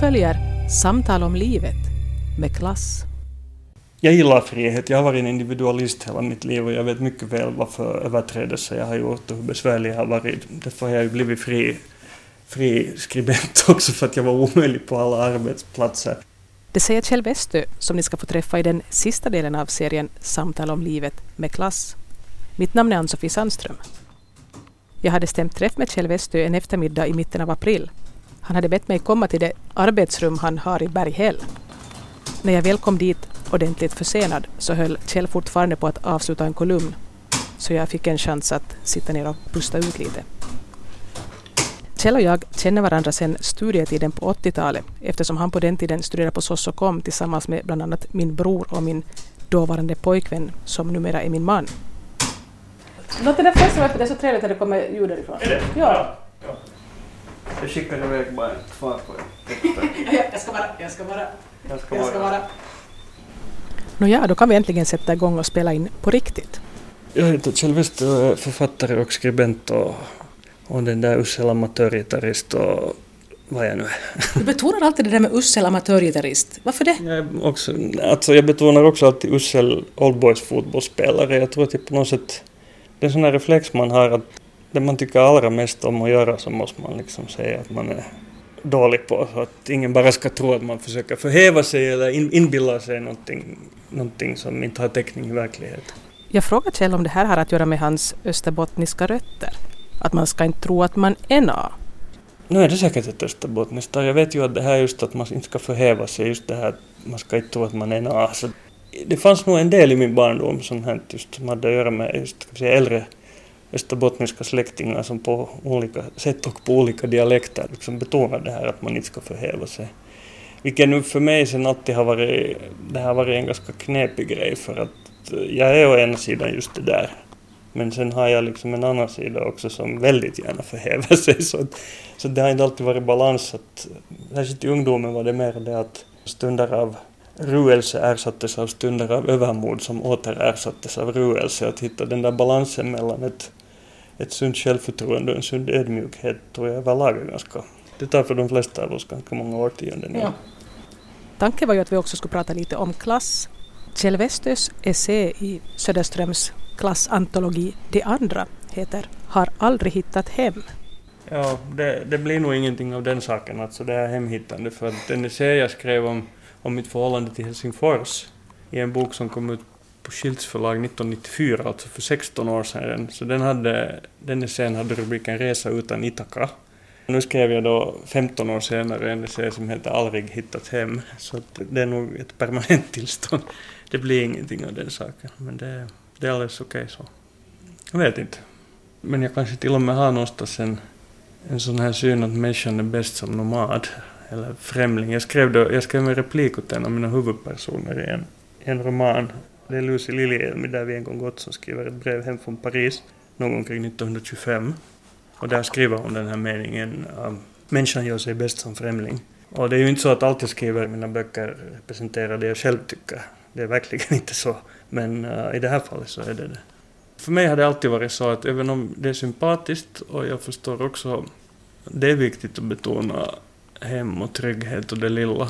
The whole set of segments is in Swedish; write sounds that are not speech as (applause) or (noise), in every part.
följer Samtal om livet med klass. Jag gillar frihet. Jag har varit en individualist hela mitt liv och jag vet mycket väl vad för överträdelser jag har gjort och hur besvärlig jag har varit. Därför har jag ju blivit fri, fri skribent (laughs) också för att jag var omöjlig på alla arbetsplatser. Det säger Kjell Westö som ni ska få träffa i den sista delen av serien Samtal om livet med klass. Mitt namn är Ann-Sofie Sandström. Jag hade stämt träff med Kjell Westö en eftermiddag i mitten av april. Han hade bett mig komma till det arbetsrum han har i Berghäll. När jag väl kom dit ordentligt försenad så höll Kjell fortfarande på att avsluta en kolumn så jag fick en chans att sitta ner och pusta ut lite. Kjell och jag känner varandra sedan studietiden på 80-talet eftersom han på den tiden studerade på Sossokom tillsammans med bland annat min bror och min dåvarande pojkvän som numera är min man. Låt det där festa det är så trevligt att det kommer ljud därifrån. Är det? Ja. ja. Jag skickar iväg bara ett svar på det. (laughs) jag ska vara, jag ska vara, jag ska jag ska vara. Nåja, då kan vi äntligen sätta igång och spela in på riktigt. Jag heter Kjell Wester, författare och skribent och, och den där usel amatörgitarrist och vad jag nu är. Du betonar alltid det där med usel amatörgitarrist. Varför det? Jag, också, alltså jag betonar också alltid usel oldboys fotbollsspelare. Jag tror att det på något sätt det är en sån här reflex man har att det man tycker allra mest om att göra så måste man liksom säga att man är dålig på. Så att ingen bara ska tro att man försöker förhäva sig eller in, inbilla sig någonting, någonting som inte har täckning i verkligheten. Jag frågade Kjell om det här har att göra med hans österbottniska rötter. Att man ska inte tro att man är nå. Nu är det säkert ett österbottniskt. Jag vet ju att det här just att man inte ska förhäva sig, just det här att man ska inte tro att man är nå. Så det fanns nog en del i min barndom som hänt just som hade att göra med just, säga, äldre österbottniska släktingar som på olika sätt och på olika dialekter liksom betonar det här att man inte ska förhäva sig. Vilket nu för mig sen alltid har varit, det har varit en ganska knepig grej för att jag är å ena sidan just det där. Men sen har jag liksom en annan sida också som väldigt gärna förhäver (laughs) sig. Så, att, så det har inte alltid varit balans. Att, särskilt i ungdomen var det mer det att stunder av ruelse ersattes av stunder av övermod som åter ersattes av ruelse. Att hitta den där balansen mellan ett, ett sunt självförtroende och en sund ödmjukhet tror jag överlag är ganska... Det tar för de flesta av oss ganska många årtionden. Ja. Tanken var ju att vi också skulle prata lite om klass. Kjell Westös essä i Söderströms klassantologi De andra heter Har aldrig hittat hem. Ja, det, det blir nog ingenting av den saken, alltså det här hemhittande, för att den essä jag skrev om om mitt förhållande till Helsingfors i en bok som kom ut på Schilds förlag 1994, alltså för 16 år sedan. Så den, hade, den essän hade rubriken Resa utan Itaka. Nu skrev jag då 15 år senare en essä som heter Aldrig hittat hem, så det är nog ett permanent (laughs) tillstånd. Det blir ingenting av den saken, men det, det är alldeles okej okay så. Jag vet inte. Men jag kanske till och med har någonstans en, en sån här syn att människan är bäst som nomad eller främling. Jag skrev, då, jag skrev en replik åt en av mina huvudpersoner i en, en roman. Det är Lucy Liljehelmi där vi en gång gått som skriver ett brev hem från Paris någon gång kring 1925. Och där skriver hon den här meningen Människan gör sig bäst som främling. Och det är ju inte så att allt jag skriver i mina böcker representerar det jag själv tycker. Det är verkligen inte så. Men uh, i det här fallet så är det det. För mig har det alltid varit så att även om det är sympatiskt och jag förstår också det är viktigt att betona hem och trygghet och det lilla.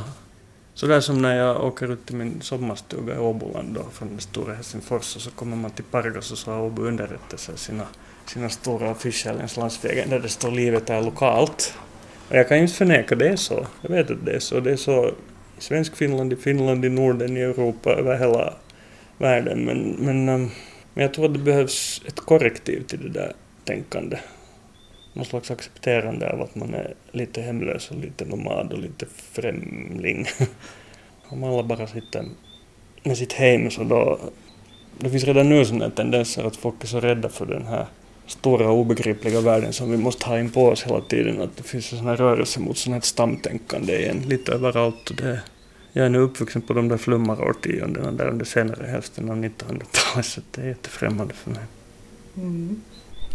Så där som när jag åker ut till min sommarstuga i Åboland då, från den stora Helsingfors och så kommer man till Pargas och så har Åbo underrättelse sina, sina stora affischer längs landsvägen där det står livet är lokalt. Och jag kan ju inte förneka det är så. Jag vet att det är så. Det är så i svensk Finland, i Finland, i Norden, i Europa, över hela världen. Men, men, ehm, men jag tror att det behövs ett korrektiv till det där tänkandet någon slags accepterande av att man är lite hemlös och lite nomad och lite främling. (laughs) Om alla bara sitter med sitt hem så då, det finns redan nu sådana tendenser att folk är så rädda för den här stora obegripliga världen som vi måste ha in på oss hela tiden. Att det finns en sån här rörelse mot sånt här stamtänkande igen, lite överallt. Och det, jag är nu uppvuxen på de där flummarårtiondena där under senare hälften av 1900-talet så det är jättefrämmande för mig. Mm.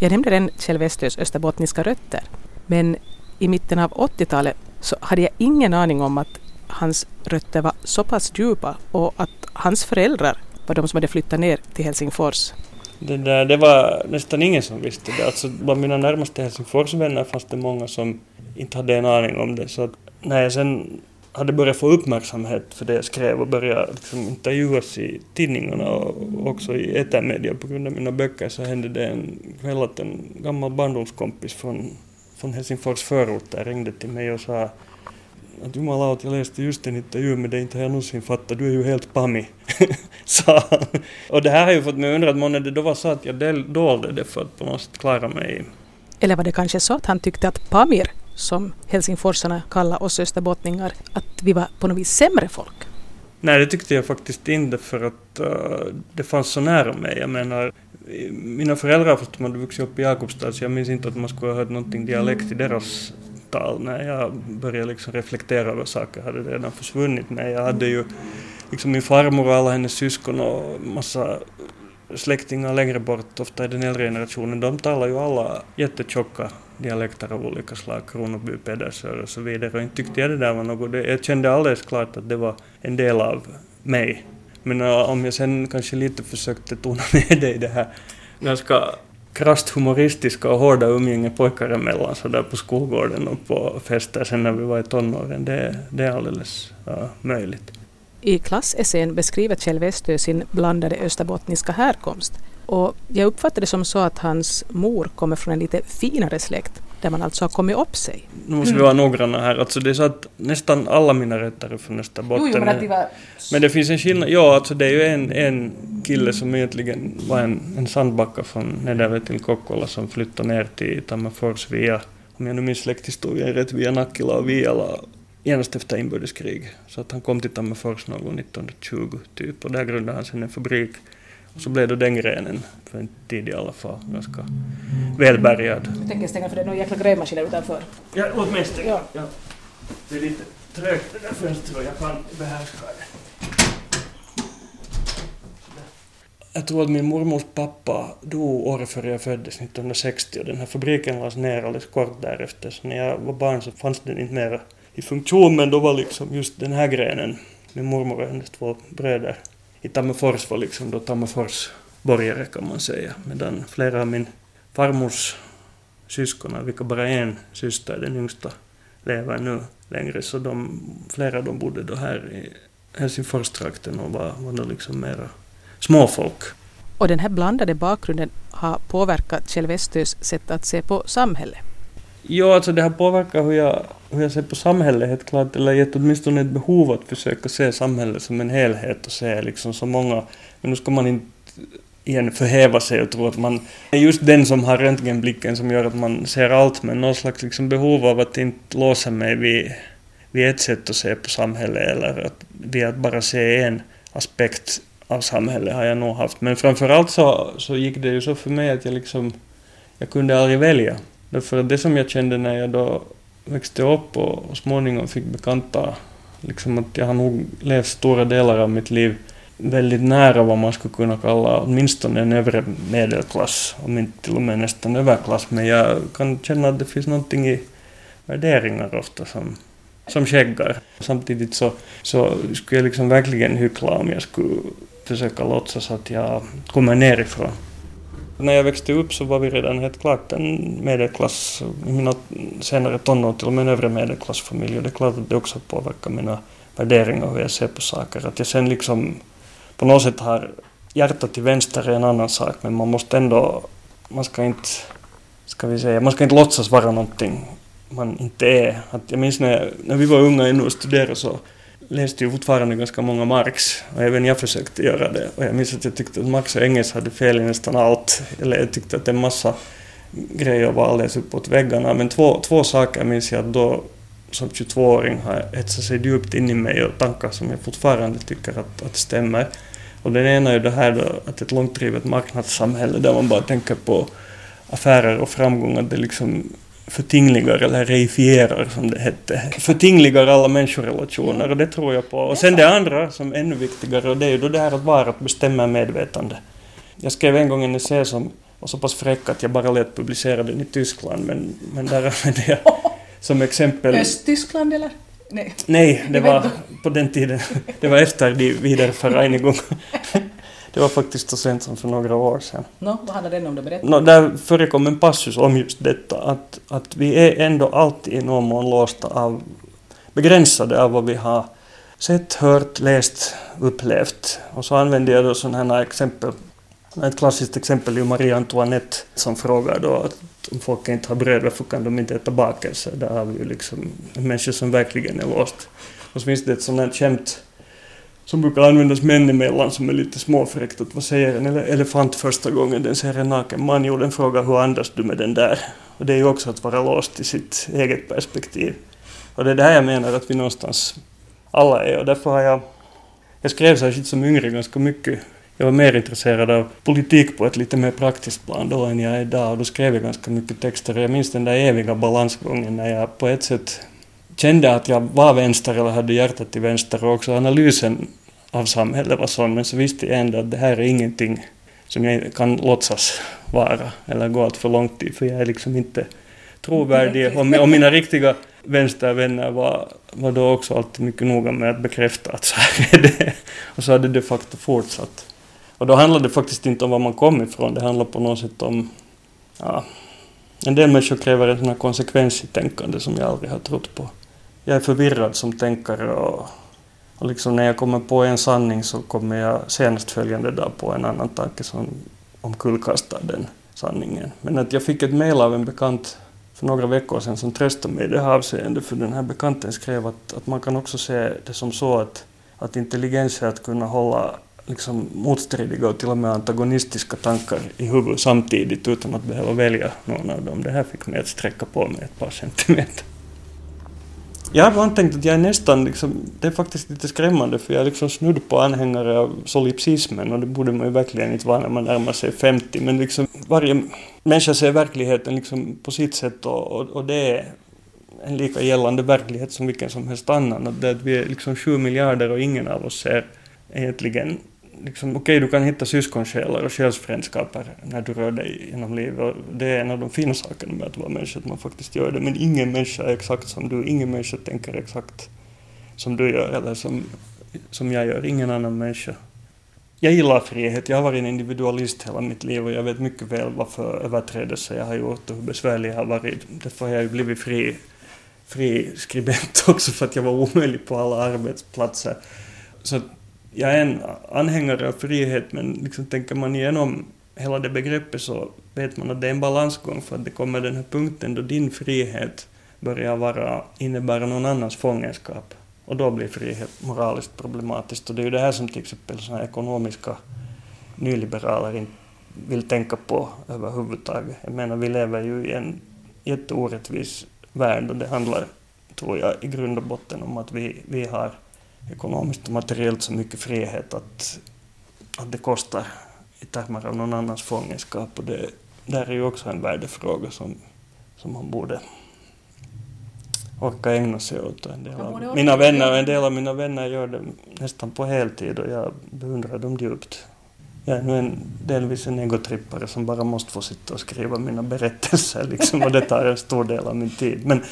Jag nämnde den Kjell Westlös österbottniska rötter. Men i mitten av 80-talet så hade jag ingen aning om att hans rötter var så pass djupa och att hans föräldrar var de som hade flyttat ner till Helsingfors. Det, där, det var nästan ingen som visste det. Alltså, bland mina närmaste Helsingforsvänner fanns det många som inte hade en aning om det. Så att när jag sen hade börjat få uppmärksamhet för det jag skrev och började liksom intervjuas i tidningarna och också i etermedia på grund av mina böcker så hände det en kväll att en gammal barndomskompis från, från Helsingfors förort ringde till mig och sa att jumalauta, jag läste just en intervju med dig, inte har jag någonsin fattat, du är ju helt pammi, (laughs) sa han. Och det här har ju fått mig att undra att månne det då var så att jag dolde det för att på något sätt klara mig. Eller var det kanske så att han tyckte att pamir som helsingforsarna kallar oss österbottningar, att vi var på något vis sämre folk? Nej, det tyckte jag faktiskt inte för att uh, det fanns så nära mig. Jag menar, mina föräldrar fast de hade vuxit upp i Jakobstad så jag minns inte att man skulle ha hört någonting dialekt i deras tal. När jag började liksom reflektera över saker hade det redan försvunnit. Men jag hade ju liksom min farmor och alla hennes syskon och massa släktingar längre bort, ofta i den äldre generationen, de talar ju alla jättetjocka dialekter av olika slag, Kronoby, Pedersör och så vidare. Och inte tyckte jag det där var något, jag kände alldeles klart att det var en del av mig. Men om jag sen kanske lite försökte tona (laughs) ner det i det här ganska krasst humoristiska och hårda umgänge pojkar emellan så där på skolgården och på fester sen när vi var i tonåren, det, det är alldeles ja, möjligt. I klassessän beskriver Kjell Westö sin blandade österbottniska härkomst. Och jag uppfattar det som så att hans mor kommer från en lite finare släkt där man alltså har kommit upp sig. Nu måste vi vara noggranna här. Alltså det är så att nästan alla mina rötter är från Österbotten. Jo, jo, men, att de var... men det finns en skillnad. Ja, alltså det är ju en, en kille som egentligen var en, en sandbacka från Nederve till Kokkola som flyttade ner till Tammerfors via, om jag nu minns släkthistorien rätt, via Nackila och Viala genast efter inbördeskrig. Så att han kom till Tammerfors någon 1920 typ och där grundade han sen en fabrik. Så blev då den grenen, för en tid i alla fall, ganska välbärgad. Jag tänker stänga för det är någon jäkla grävmaskiner utanför. Ja, stänga. Ja. ja. Det är lite trögt det där fönstret och jag kan behärska det. Jag tror att min mormors pappa dog året före jag föddes, 1960, och den här fabriken lades ner alldeles kort därefter. Så när jag var barn så fanns den inte mer i funktion, men då var liksom just den här grenen, min mormor och hennes två bröder, i Tammerfors var liksom då Tammerfors borgare kan man säga, medan flera av min farmors syskon, vilka bara en syster, den yngsta, lever nu längre, så de, flera av dem bodde då här i Helsingforstrakten och var, var då liksom mera småfolk. Och den här blandade bakgrunden har påverkat Kjell Westös sätt att se på samhället? Ja, alltså det har påverkat hur jag, hur jag ser på samhället helt klart, eller gett åtminstone ett behov att försöka se samhället som en helhet och se liksom så många, men nu ska man inte igen förhäva sig och tro att man är just den som har röntgenblicken som gör att man ser allt, men någon slags liksom behov av att inte låsa mig vid, vid ett sätt att se på samhället eller att, vid att bara se en aspekt av samhället har jag nog haft. Men framförallt så, så gick det ju så för mig att jag liksom, jag kunde aldrig välja. Därför att det som jag kände när jag då växte upp och, och småningom fick bekanta, liksom att jag har nog levt stora delar av mitt liv väldigt nära vad man skulle kunna kalla åtminstone en övre medelklass, om inte till och med nästan överklass, men jag kan känna att det finns någonting i värderingar ofta som, som skäggar. Samtidigt så, så skulle jag liksom verkligen hyckla om jag skulle försöka låtsas att jag kommer nerifrån. När jag växte upp så var vi redan helt klart en medelklass, i mina senare tonår till och med en övre medelklassfamilj och det är klart att det också påverkar mina värderingar och hur jag ser på saker. Att jag sen liksom på något sätt har hjärtat till vänster är en annan sak men man måste ändå, man ska inte, ska vi säga, man ska inte låtsas vara någonting man inte är. Att jag minns när, när vi var unga ännu och studerade så läste ju fortfarande ganska många Marx och även jag försökte göra det. Och jag minns att jag tyckte att Marx och Engels hade fel i nästan allt. Eller jag tyckte att en massa grejer var alldeles uppåt väggarna. Men två, två saker minns jag att då som 22-åring har etsat sig djupt in i mig och tankar som jag fortfarande tycker att, att stämmer. Och den ena är ju det här då, att ett långtdrivet marknadssamhälle där man bara tänker på affärer och framgång, att det liksom förtingligar eller reifierar som det hette. Förtingligar alla människorelationer och det tror jag på. Och sen det andra som är ännu viktigare och det är ju då det här att vara att bestämma medvetande. Jag skrev en gång en essä som var så pass fräck att jag bara lät publicera den i Tyskland men, men där (laughs) använde jag som exempel... Östtyskland eller? Nej. Nej, det var på den tiden. Det var efter de Wiedervereinigung. (laughs) Det var faktiskt så sent som för några år sedan. No, vad handlar den om då? Berätta. No, där förekom en passus om just detta att, att vi är ändå alltid i någon mån låsta av begränsade av vad vi har sett, hört, läst, upplevt. Och så använder jag då sådana här exempel. Ett klassiskt exempel är ju Marie Antoinette som frågar då att om folk inte har bröd, varför kan de inte äta bakelse? Där har vi ju liksom en människa som verkligen är låst. Och så finns det ett sånt här skämt som brukar användas män emellan som är lite småfräckt. Att vad säger en elefant första gången den ser en naken man? Jo, den frågar hur andas du med den där? Och det är ju också att vara låst i sitt eget perspektiv. Och det är det här jag menar att vi någonstans alla är och därför har jag... Jag skrev särskilt som yngre ganska mycket. Jag var mer intresserad av politik på ett lite mer praktiskt plan då än jag är idag och då skrev jag ganska mycket texter. Jag minns den där eviga balansgången när jag på ett sätt kände att jag var vänster eller hade hjärtat till vänster och också analysen av samhället var sån men så visste jag ändå att det här är ingenting som jag kan låtsas vara eller gå allt för långt i för jag är liksom inte trovärdig och, och mina riktiga vänstervänner var, var då också alltid mycket noga med att bekräfta att så här är det. Och så hade det de facto fortsatt. Och då handlade det faktiskt inte om var man kom ifrån, det handlar på något sätt om... Ja, en del människor kräver en sån här konsekvens i tänkande som jag aldrig har trott på. Jag är förvirrad som tänkare och, och liksom när jag kommer på en sanning så kommer jag senast följande dag på en annan tanke som omkullkastar den sanningen. Men att jag fick ett mejl av en bekant för några veckor sedan som tröstade mig i det här avseendet, för den här bekanten skrev att, att man kan också se det som så att, att intelligens är att kunna hålla liksom motstridiga och till och med antagonistiska tankar i huvudet samtidigt utan att behöva välja någon av dem. Det här fick mig att sträcka på mig ett par centimeter. Jag har ibland tänkt att jag är nästan, liksom, det är faktiskt lite skrämmande för jag är liksom snudd på anhängare av solipsismen och det borde man ju verkligen inte vara när man närmar sig 50 men liksom varje människa ser verkligheten liksom på sitt sätt och, och, och det är en lika gällande verklighet som vilken som helst annan. Att, det, att vi är liksom sju miljarder och ingen av oss ser egentligen liksom, okej, okay, du kan hitta syskonsjälar och själsfrändskaper när du rör dig genom livet. Och det är en av de fina sakerna med att vara människa, att man faktiskt gör det. Men ingen människa är exakt som du, ingen människa tänker exakt som du gör eller som, som jag gör, ingen annan människa. Jag gillar frihet, jag har varit en individualist hela mitt liv och jag vet mycket väl vad för överträdelser jag har gjort och hur besvärlig jag har varit. Därför har jag ju blivit fri, fri skribent (laughs) också för att jag var omöjlig på alla arbetsplatser. Så jag är en anhängare av frihet men liksom tänker man igenom hela det begreppet så vet man att det är en balansgång för att det kommer den här punkten då din frihet börjar vara, innebära någon annans fångenskap. Och då blir frihet moraliskt problematiskt. Och det är ju det här som till exempel såna ekonomiska nyliberaler inte vill tänka på överhuvudtaget. Jag menar, vi lever ju i en jätteorättvis värld och det handlar, tror jag, i grund och botten om att vi, vi har ekonomiskt och materiellt så mycket frihet att, att det kostar i termer av någon annans fångenskap. Och det där är ju också en värdefråga som, som man borde orka ägna sig åt. En del av mina vänner, en del av mina vänner gör det nästan på heltid och jag beundrar dem djupt. Jag är nu en, delvis en egotrippare som bara måste få sitta och skriva mina berättelser liksom, och det tar en stor del av min tid. Men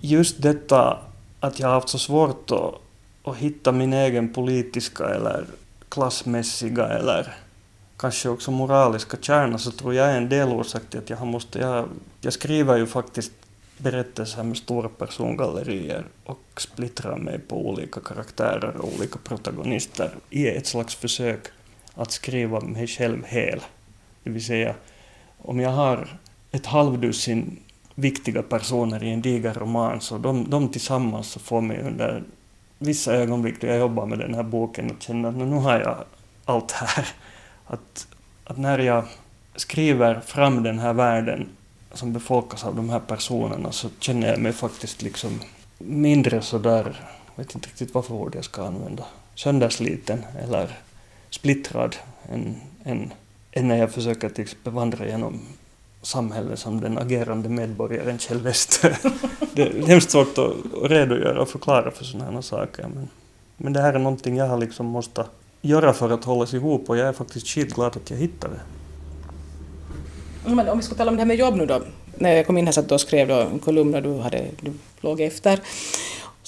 just detta att jag har haft så svårt att och hitta min egen politiska eller klassmässiga eller kanske också moraliska kärna så tror jag är en delorsak till att jag måste, jag, jag skriver ju faktiskt berättelser med stora persongallerier och splittrar mig på olika karaktärer och olika protagonister i ett slags försök att skriva mig själv hel. Det vill säga, om jag har ett halvdussin viktiga personer i en diger roman så de, de tillsammans så får mig under vissa ögonblick då jag jobbar med den här boken och känner att nu har jag allt här. Att, att när jag skriver fram den här världen som befolkas av de här personerna så känner jag mig faktiskt liksom mindre sådär, jag vet inte riktigt vad för ord jag ska använda, söndersliten eller splittrad än, än, än när jag försöker till liksom exempel vandra genom samhälle som den agerande medborgaren Kjell Wester. (laughs) det är hemskt svårt att redogöra och förklara för sådana här saker. Men, men det här är någonting jag har liksom måste göra för att hållas ihop och jag är faktiskt skitglad att jag hittade det. Men om vi ska tala om det här med jobb nu då. När jag kom in här satt du och skrev då en kolumn och du, hade, du låg efter.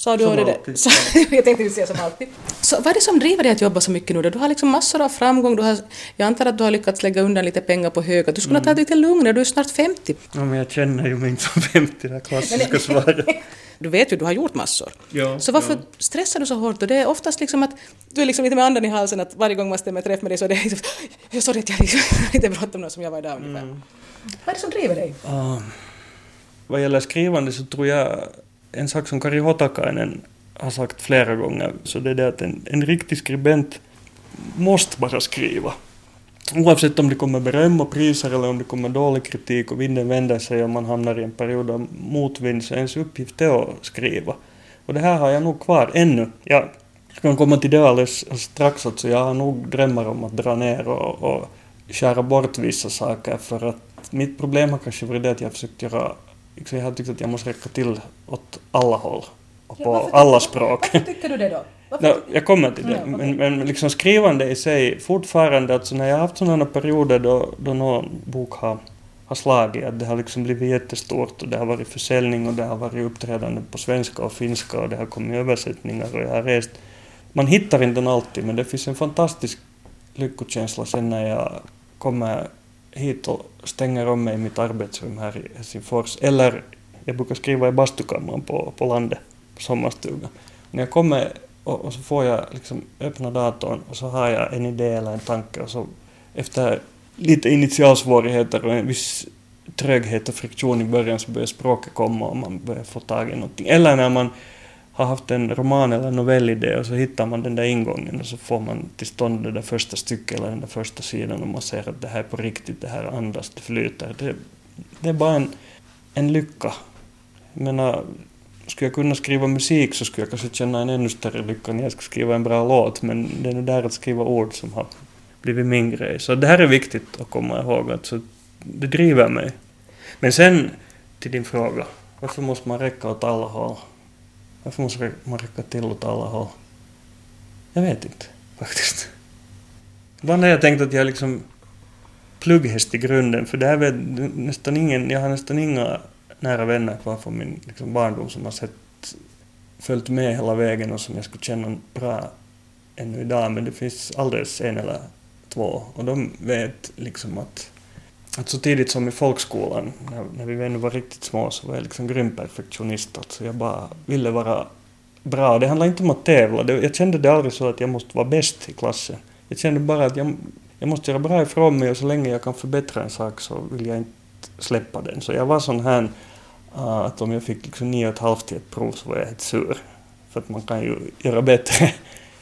Så du Som det, alltid. så, (laughs) jag tänkte just säga som alltid. Så vad är det som driver dig att jobba så mycket nu då? Du har liksom massor av framgång, du har, jag antar att du har lyckats lägga undan lite pengar på hög, att du skulle ha tagit lite lugnare, du är snart 50. Ja, men jag känner ju mig inte som 50, det klassiska svaret. (laughs) Du vet ju, du har gjort massor. Ja, Så varför ja. stressar du så hårt? Och det är oftast liksom att du är liksom lite med andan i halsen att varje gång man stämmer träff med dig så är det liksom, "Jag- sorry att jag liksom, (laughs) lite bråttom nu som jag var idag ungefär. Mm. Vad är det som driver dig? Ah, vad gäller skrivande så tror jag en sak som Kari Hotakainen har sagt flera gånger, så det är det att en, en riktig skribent måste bara skriva. Oavsett om det kommer beröm och priser eller om det kommer dålig kritik och vinden vänder sig och man hamnar i en period av motvind så ens uppgift är att skriva. Och det här har jag nog kvar ännu. Jag kan komma till det alldeles strax, alltså jag har nog drömmar om att dra ner och, och skära bort vissa saker för att mitt problem har kanske varit det att jag har försökt göra, liksom jag har tyckt att jag måste räcka till åt alla håll och Ja, på alla tycker- språk. Varför tycker du det då? No, jag kommer till det. Men, men liksom skrivande i sig, fortfarande, alltså när jag har haft sådana perioder då, då någon bok har, har slagit, att det har liksom blivit jättestort och det har varit försäljning och det har varit uppträdande på svenska och finska och det har kommit översättningar och jag har rest. Man hittar inte den alltid, men det finns en fantastisk lyckokänsla sen när jag kommer hit och stänger om mig i mitt arbetsrum här i Helsingfors. Eller jag brukar skriva i bastukammaren på, på landet, på sommarstugan. När jag kommer och, och så får jag liksom öppna datorn och så har jag en idé eller en tanke och så efter lite initialsvårigheter och en viss tröghet och friktion i början så börjar språket komma och man börjar få tag i någonting. Eller när man har haft en roman eller novellidé och så hittar man den där ingången och så får man till stånd det där första stycket eller den där första sidan och man ser att det här är på riktigt, det här andas, det flyter. Det, det är bara en, en lycka. Jag menar, skulle jag kunna skriva musik så skulle jag kanske känna en ännu större lycka när jag ska skriva en bra låt, men det är nog där att skriva ord som har blivit min grej. Så det här är viktigt att komma ihåg, alltså, det driver mig. Men sen till din fråga, varför måste man räcka åt alla håll? Varför måste man räcka till åt alla håll? Jag vet inte, faktiskt. Ibland har jag tänkt att jag är liksom plugghäst i grunden, för det här vet nästan ingen, jag har nästan inga nära vänner kvar från min liksom, barndom som har sett, följt med hela vägen och som jag skulle känna bra ännu idag, men det finns alldeles en eller två och de vet liksom att, att så tidigt som i folkskolan, när, när vi ännu var riktigt små, så var jag liksom grym perfektionist. Alltså jag bara ville vara bra. Det handlar inte om att tävla. Det, jag kände det aldrig så att jag måste vara bäst i klassen. Jag kände bara att jag, jag måste göra bra ifrån mig och så länge jag kan förbättra en sak så vill jag inte släppa den. Så jag var sån här uh, att om jag fick liksom nio och ett halvt i ett prov så var jag helt sur. För att man kan ju göra bättre.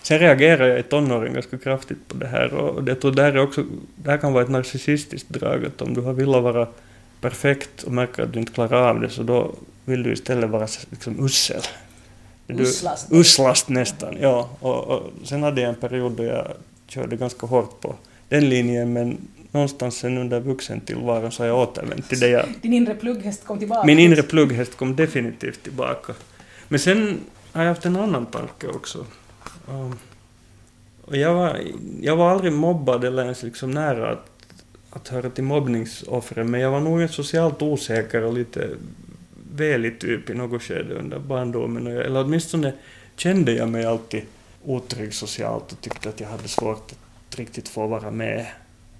Sen reagerar jag i tonåren ganska kraftigt på det här och jag tror det här, är också, det här kan vara ett narcissistiskt drag att om du har velat vara perfekt och märker att du inte klarar av det så då vill du istället vara liksom usel. Du, Uslast. Uslast nästan, ja. Och, och sen hade jag en period då jag körde ganska hårt på den linjen men någonstans sen under vuxentillvaron så har jag återvänt till det jag Din inre plugghäst kom tillbaka. min inre plugghäst kom definitivt tillbaka. Men sen har jag haft en annan tanke också. Um, och jag, var, jag var aldrig mobbad eller ens liksom nära att, att höra till mobbningsoffren, men jag var nog en socialt osäker och lite velig typ i något skede under barndomen. Och eller åtminstone kände jag mig alltid otrygg socialt och tyckte att jag hade svårt att riktigt få vara med.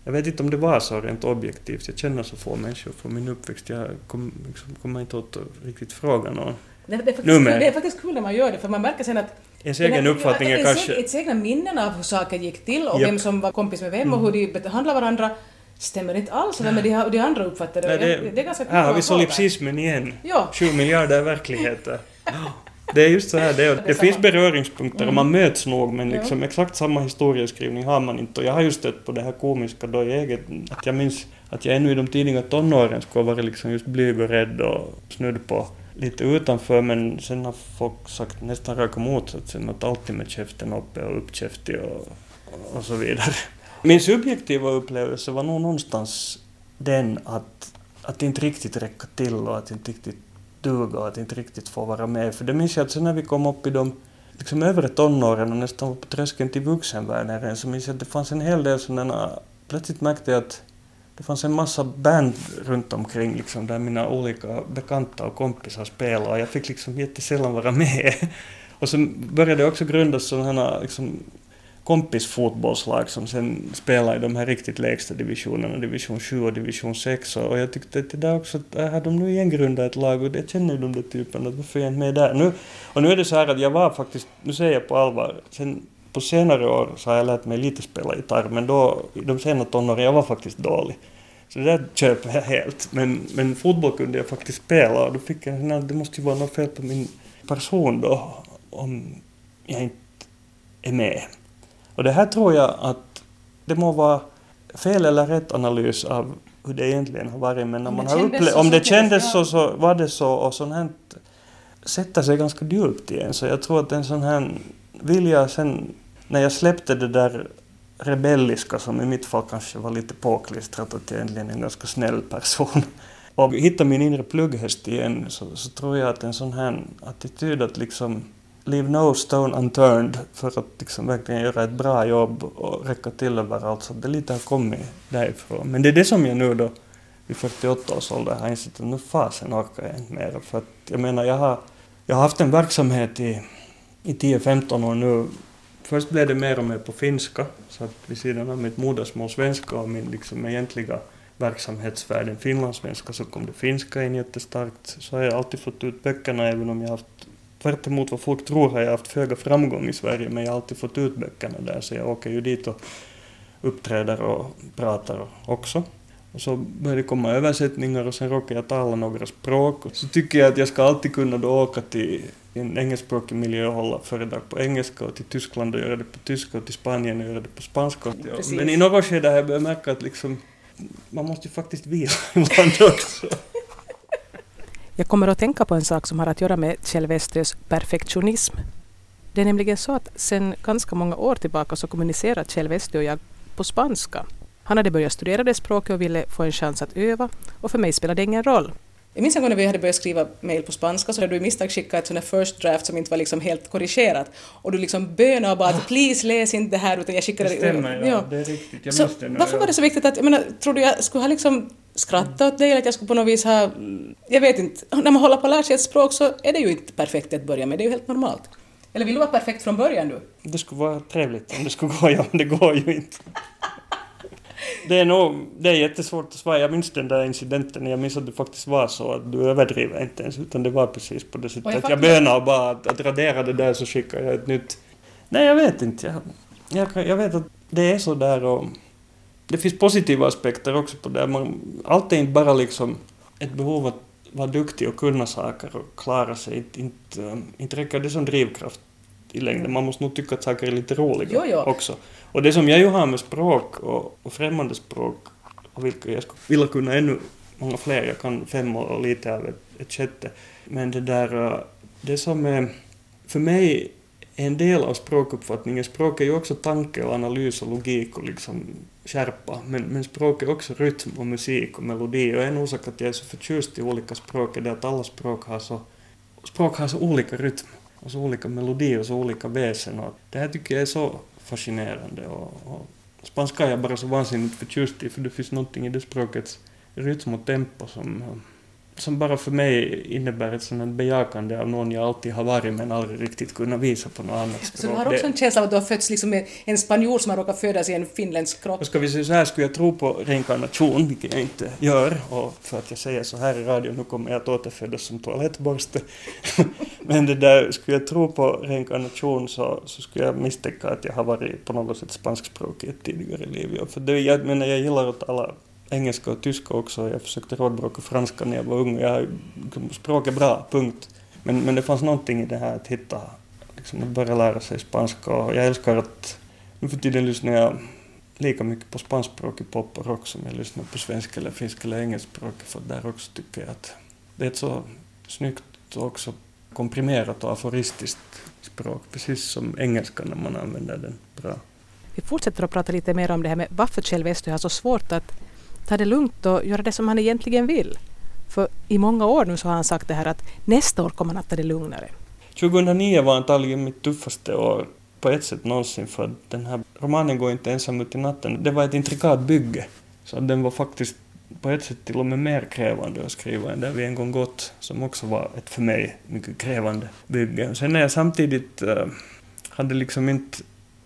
Jag vet inte om det var så rent objektivt. Jag känner så få människor från min uppväxt. Jag kom, liksom, kommer inte åt att riktigt fråga någon. Det, det, är faktiskt, det är faktiskt kul när man gör det, för man märker sen att Ens egen uppfattning är ens, kanske... Ens egna minnen av hur saker gick till och vem som var kompis med vem och Mm. hur de behandlar varandra stämmer inte alls med de, de andra uppfattar det. Nej, det, det, det är ganska här har vi solipsismen igen. Ja. Sju miljarder verkligheter. (gasps) Det är just så här, det, är, Det det finns beröringspunkter och Mm. man möts nog men Ja. liksom exakt samma historieskrivning har man inte. Och jag har ju stött på det här komiska då i eget, att jag minns att jag ännu i de tidiga tonåren skulle ha varit liksom just blyg och rädd och snudd på lite utanför men sen har folk sagt nästan raka motsatsen att alltid med käften uppe och uppkäftig och, och så vidare. Min subjektiva upplevelse var nog någonstans den att, att inte riktigt räcka till och att inte riktigt duga och att inte riktigt få vara med. För det minns jag att sen när vi kom upp i de liksom övre tonåren och nästan var på tröskeln till vuxenvärlden så minns jag att det fanns en hel del sådana... Plötsligt märkte jag att det fanns en massa band runt omkring liksom, där mina olika bekanta och kompisar spelade och jag fick liksom jättesällan vara med. Och sen började det också grundas sådana liksom, kompisfotbollslag som sen spelade i de här riktigt lägsta divisionerna, division 7 och division 6. Och jag tyckte att det där också, att äh, har de nu igen grundat ett lag och det känner ju de där typerna, varför är jag inte med där? Nu, och nu är det så här att jag var faktiskt, nu säger jag på allvar, sen på senare år så har jag lärt mig lite spela gitarr, men då i de sena tonåren jag var faktiskt dålig. Så det där köper jag helt. Men, men fotboll kunde jag faktiskt spela och då fick jag att det måste ju vara något fel på min person då om jag inte är med. Och det här tror jag att det må vara fel eller rätt analys av hur det egentligen har varit, men när man har upplevt, om det kändes så, så var det så och sånt här sätter sig ganska djupt i en. Så jag tror att en sån här vilja sen, när jag släppte det där rebelliska som i mitt fall kanske var lite påklistrat att jag egentligen är en ganska snäll person (laughs) och hitta min inre plugghäst igen så, så tror jag att en sån här attityd att liksom leave no stone unturned för att liksom verkligen göra ett bra jobb och räcka till överallt. Så det lite har kommit därifrån. Men det är det som jag nu då vid 48 års ålder har insett att nu fasen orkar jag inte mer. För att jag menar, jag har, jag har haft en verksamhet i, i 10-15 år nu. Först blev det mer och mer på finska, så att vid sidan av mitt modersmål svenska och min liksom egentliga verksamhetsvärlden finlandssvenska så kom det finska in jättestarkt. Så har jag alltid fått ut böckerna även om jag haft tvärt emot vad folk tror har jag haft föga framgång i Sverige men jag har alltid fått ut böckerna där så jag åker ju dit och uppträder och pratar också. Och så började det komma översättningar och sen råkade jag tala några språk. Och så tycker jag att jag ska alltid kunna då åka till en engelskspråkig miljö och hålla föredrag på engelska och till Tyskland och göra det på tyska och till Spanien och göra det på spanska. Precis. Men i något skede har jag börjat märka att liksom, man måste ju faktiskt vila (laughs) ibland också. Jag kommer att tänka på en sak som har att göra med Kjell Westös perfektionism. Det är nämligen så att sedan ganska många år tillbaka så kommunicerar Kjell Westö och jag på spanska. Han hade börjat studera det språket och ville få en chans att öva och för mig spelade det ingen roll. Jag minns en gång när vi hade börjat skriva mejl på spanska så hade du i misstag skickat ett sånt first draft som inte var liksom helt korrigerat och du liksom bönade och bara att please läs inte det här utan jag skickade det. stämmer, ja. ja. Det är riktigt. Jag så det nu, varför var det så viktigt att, jag menar, tror du jag skulle ha liksom skrattat åt dig eller att jag skulle på något vis ha, jag vet inte, när man håller på att lära sig ett språk så är det ju inte perfekt att börja med, det är ju helt normalt. Eller vill du vara perfekt från början du? Det skulle vara trevligt om det skulle gå, ja, men det går ju inte. Det är nog, det är jättesvårt att svara. Jag minns den där incidenten, jag minns att det faktiskt var så att du överdriver inte ens, utan det var precis på det sättet jag att jag och bara att, att radera det där så skickar jag ett nytt. Nej, jag vet inte. Jag, jag, jag vet att det är så där och det finns positiva aspekter också på det. Man, allt är inte bara liksom ett behov att vara duktig och kunna saker och klara sig. Inte, inte, inte räcker det som drivkraft i längden. Man måste nog tycka att saker är lite roliga jo, jo. också. Och det som jag ju har med språk och, och främmande språk, och vilka jag skulle vilja kunna ännu många fler, jag kan fem och lite av ett, ett sjätte. Men det där, äh, det som är, för mig en del av språkuppfattningen, språk är ju också tanke och analys och logik och liksom skärpa, men, men språk är också rytm och musik och melodi och en orsak att jag är så förtjust i olika språk är det att alla språk har så, språk har så olika rytm och så olika melodi och så olika väsen. Och det här tycker jag är så fascinerande. Och, och spanska är jag bara så vansinnigt förtjust i för det finns någonting i det språkets rytm och tempo som som bara för mig innebär ett sådant bejakande av någon jag alltid har varit men aldrig riktigt kunnat visa på något annat språk. Så du har också en känsla av att du har fötts liksom med en spanjor som har råkat födas i en finländsk kropp? Ska vi säga så här, skulle jag tro på reinkarnation, vilket jag inte gör, och för att jag säger så här i radio, nu kommer jag att återfödas som toalettborste. (laughs) men det där, skulle jag tro på reinkarnation så, så skulle jag misstänka att jag har varit på något sätt spanskspråkig i ett tidigare liv. För det, jag menar, jag gillar att alla engelska och tyska också. Jag försökte rådbråka franska när jag var ung. Jag, språk är bra, punkt. Men, men det fanns någonting i det här att hitta, liksom att börja lära sig spanska. Och jag älskar att nu för tiden lyssnar jag lika mycket på spanskspråkig pop och rock som jag lyssnar på svenska eller finska eller engelskspråkig. För där också tycker jag att det är ett så snyggt och också komprimerat och aforistiskt språk, precis som engelska när man använder den bra. Vi fortsätter att prata lite mer om det här med varför Kjell Westö har så svårt att ta det lugnt och göra det som han egentligen vill. För i många år nu så har han sagt det här att nästa år kommer han att ta det lugnare. 2009 var antagligen mitt tuffaste år på ett sätt någonsin för den här romanen går inte ensam ut i natten. Det var ett intrikat bygge Så att den var faktiskt på ett sätt till och med mer krävande att skriva än där vi en gång gått, som också var ett för mig mycket krävande bygge. Sen när jag samtidigt eh, hade liksom inte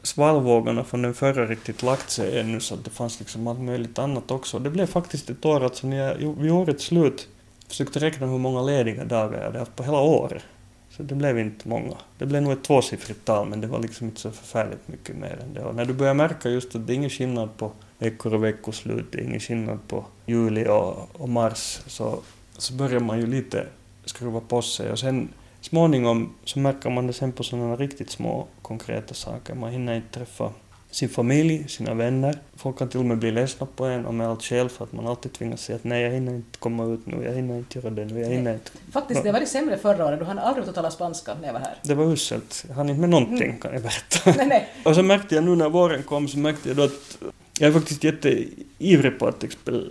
svallvågorna från den förra riktigt lagt sig ännu så att det fanns liksom allt möjligt annat också. Det blev faktiskt ett år, alltså när jag vid årets slut försökte räkna hur många lediga dagar jag hade haft på hela året. Så det blev inte många. Det blev nog ett tvåsiffrigt tal men det var liksom inte så förfärligt mycket mer än det. Och när du börjar märka just att det är ingen skillnad på veckor och veckoslut, det är ingen skillnad på juli och, och mars, så, så börjar man ju lite skruva på sig. Och sen småningom så märker man det sen på sådana riktigt små konkreta saker. Man hinner inte träffa sin familj, sina vänner. Folk kan till och med bli ledsna på en och med allt själv för att man alltid tvingas säga att nej, jag hinner inte komma ut nu, jag hinner inte göra det nu, jag hinner inte... Faktiskt, det var det sämre förra året, du hann aldrig att tala spanska när jag var här. Det var uselt. Jag hann inte med någonting, mm. kan jag berätta. (laughs) Nej, nej. (laughs) och så märkte jag nu när våren kom, så märkte jag då att jag är faktiskt jätteivrig på att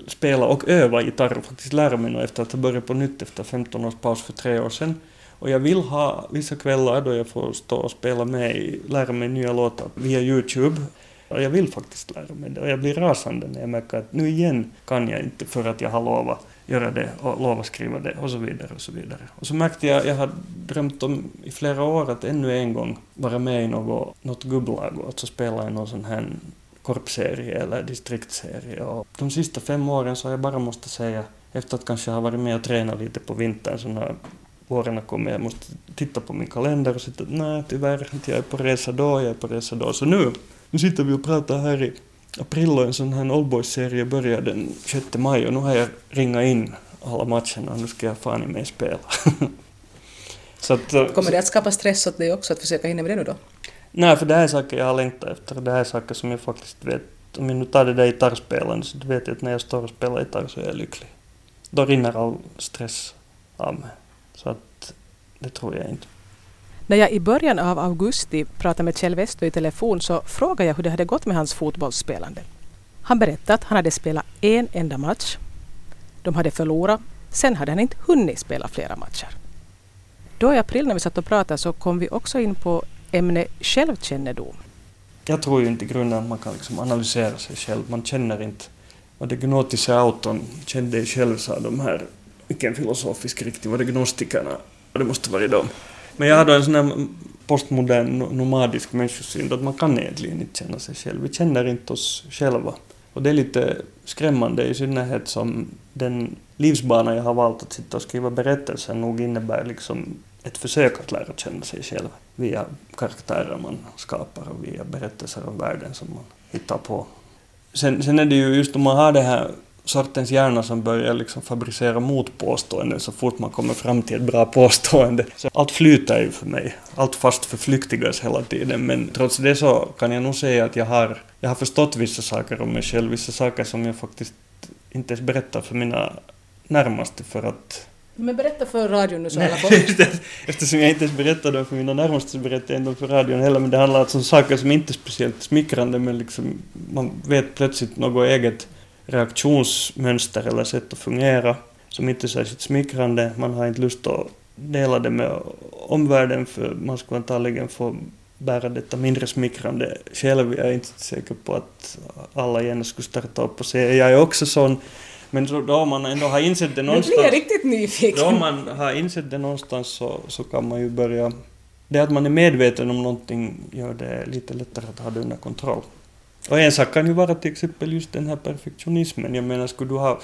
spela och öva gitarr och faktiskt lära mig nu efter att ha börjat på nytt efter 15 års paus för tre år sedan. Och jag vill ha vissa kvällar då jag får stå och spela med, lära mig nya låtar via Youtube. Och jag vill faktiskt lära mig det och jag blir rasande när jag märker att nu igen kan jag inte för att jag har lovat göra det och lovat skriva det och så vidare och så vidare. Och så märkte jag, jag har drömt om i flera år att ännu en gång vara med i något, något gubblag och alltså spela i någon sån här korpserie eller distriktsserie. Och de sista fem åren så har jag bara måste säga, efter att kanske ha varit med och tränat lite på vintern såna har kommit, jag måste titta på min kalender och sitta nej tyvärr, jag är på resa då, jag är på resa då. Så nu, nu sitter vi och pratar här i april och en sån här Oldboys-serie börjar den 6 maj och nu har jag ringat in alla matcherna och nu ska jag fan i mig spela. så att, Kommer det att skapa stress åt dig också att försöka hinna med det nu då? Nej, för det här är saker jag har längtat efter. Det här är saker som jag faktiskt vet. Om jag nu tar det där gitarrspelandet så vet jag att när jag står och spelar gitarr så är jag lycklig. Då rinner all stress av mig. Så att det tror jag inte. När jag i början av augusti pratade med Kjell Westö i telefon så frågade jag hur det hade gått med hans fotbollsspelande. Han berättade att han hade spelat en enda match. De hade förlorat. Sen hade han inte hunnit spela flera matcher. Då i april när vi satt och pratade så kom vi också in på ämne självkännedom. Jag tror ju inte i grunden att man kan liksom analysera sig själv. Man känner inte vad det gnotiska auton kände dig själv, sa de här, vilken filosofisk riktning var det gnostikerna? Det måste vara de. Men jag hade en sån här postmodern nomadisk människosyn att man kan egentligen inte känna sig själv. Vi känner inte oss själva. Och det är lite skrämmande i synnerhet som den livsbana jag har valt att sitta och skriva berättelser nog innebär liksom ett försök att lära känna sig själv via karaktärer man skapar och via berättelser om världen som man hittar på. Sen, sen är det ju just om man har det här sortens hjärna som börjar liksom fabricera motpåståenden så fort man kommer fram till ett bra påstående. Så allt flyter ju för mig. Allt fast förflyktigas hela tiden. Men trots det så kan jag nog säga att jag har, jag har förstått vissa saker om mig själv, vissa saker som jag faktiskt inte ens berättar för mina närmaste för att men berätta för radion nu så alla (laughs) får... Eftersom jag inte ens berättar dem för mina närmaste så berättar jag inte för radion heller. Men det handlar alltså om saker som inte är speciellt smickrande men liksom man vet plötsligt något eget reaktionsmönster eller sätt att fungera som inte är särskilt smickrande. Man har inte lust att dela det med omvärlden för man skulle antagligen få bära detta mindre smickrande själv. Jag är inte säker på att alla gärna skulle starta upp och säga jag är också sån. Men så då man ändå har insett det någonstans... Nu blir jag riktigt nyfiken. Då man har insett det någonstans så, så kan man ju börja... Det att man är medveten om någonting gör det lite lättare att ha det under kontroll. Och en sak kan ju vara till exempel just den här perfektionismen. Jag menar, skulle du ha...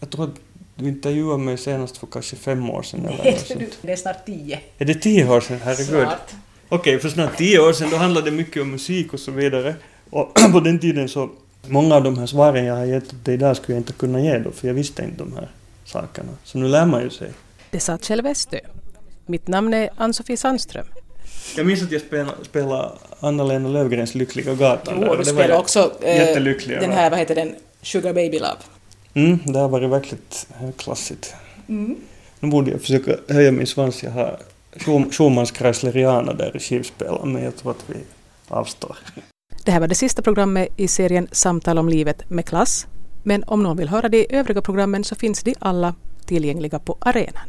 Jag tror att du intervjuade mig senast för kanske fem år sedan eller något (laughs) sånt. Det är snart tio. Är det tio år sedan? Herregud. Snart. Okej, okay, för snart tio år sedan då handlade det mycket om musik och så vidare. Och (clears throat) på den tiden så Många av de här svaren jag har gett dig idag skulle jag inte kunna ge då, för jag visste inte de här sakerna. Så nu lär man ju sig. Det sa Kjell Westö. Mitt namn är Ann-Sofie Sandström. Jag minns att jag spelade, spelade Anna-Lena Lövgrens Lyckliga gatan. Jo, du spelade också eh, den här, vad heter den, Sugar Baby Love. Mm, det har varit verkligt högklassigt. Mm. Nu borde jag försöka höja min svans. Jag har Schumans Chrysleriana där i skivspelaren, men jag tror att vi avstår. Det här var det sista programmet i serien Samtal om livet med klass. Men om någon vill höra de övriga programmen så finns de alla tillgängliga på arenan.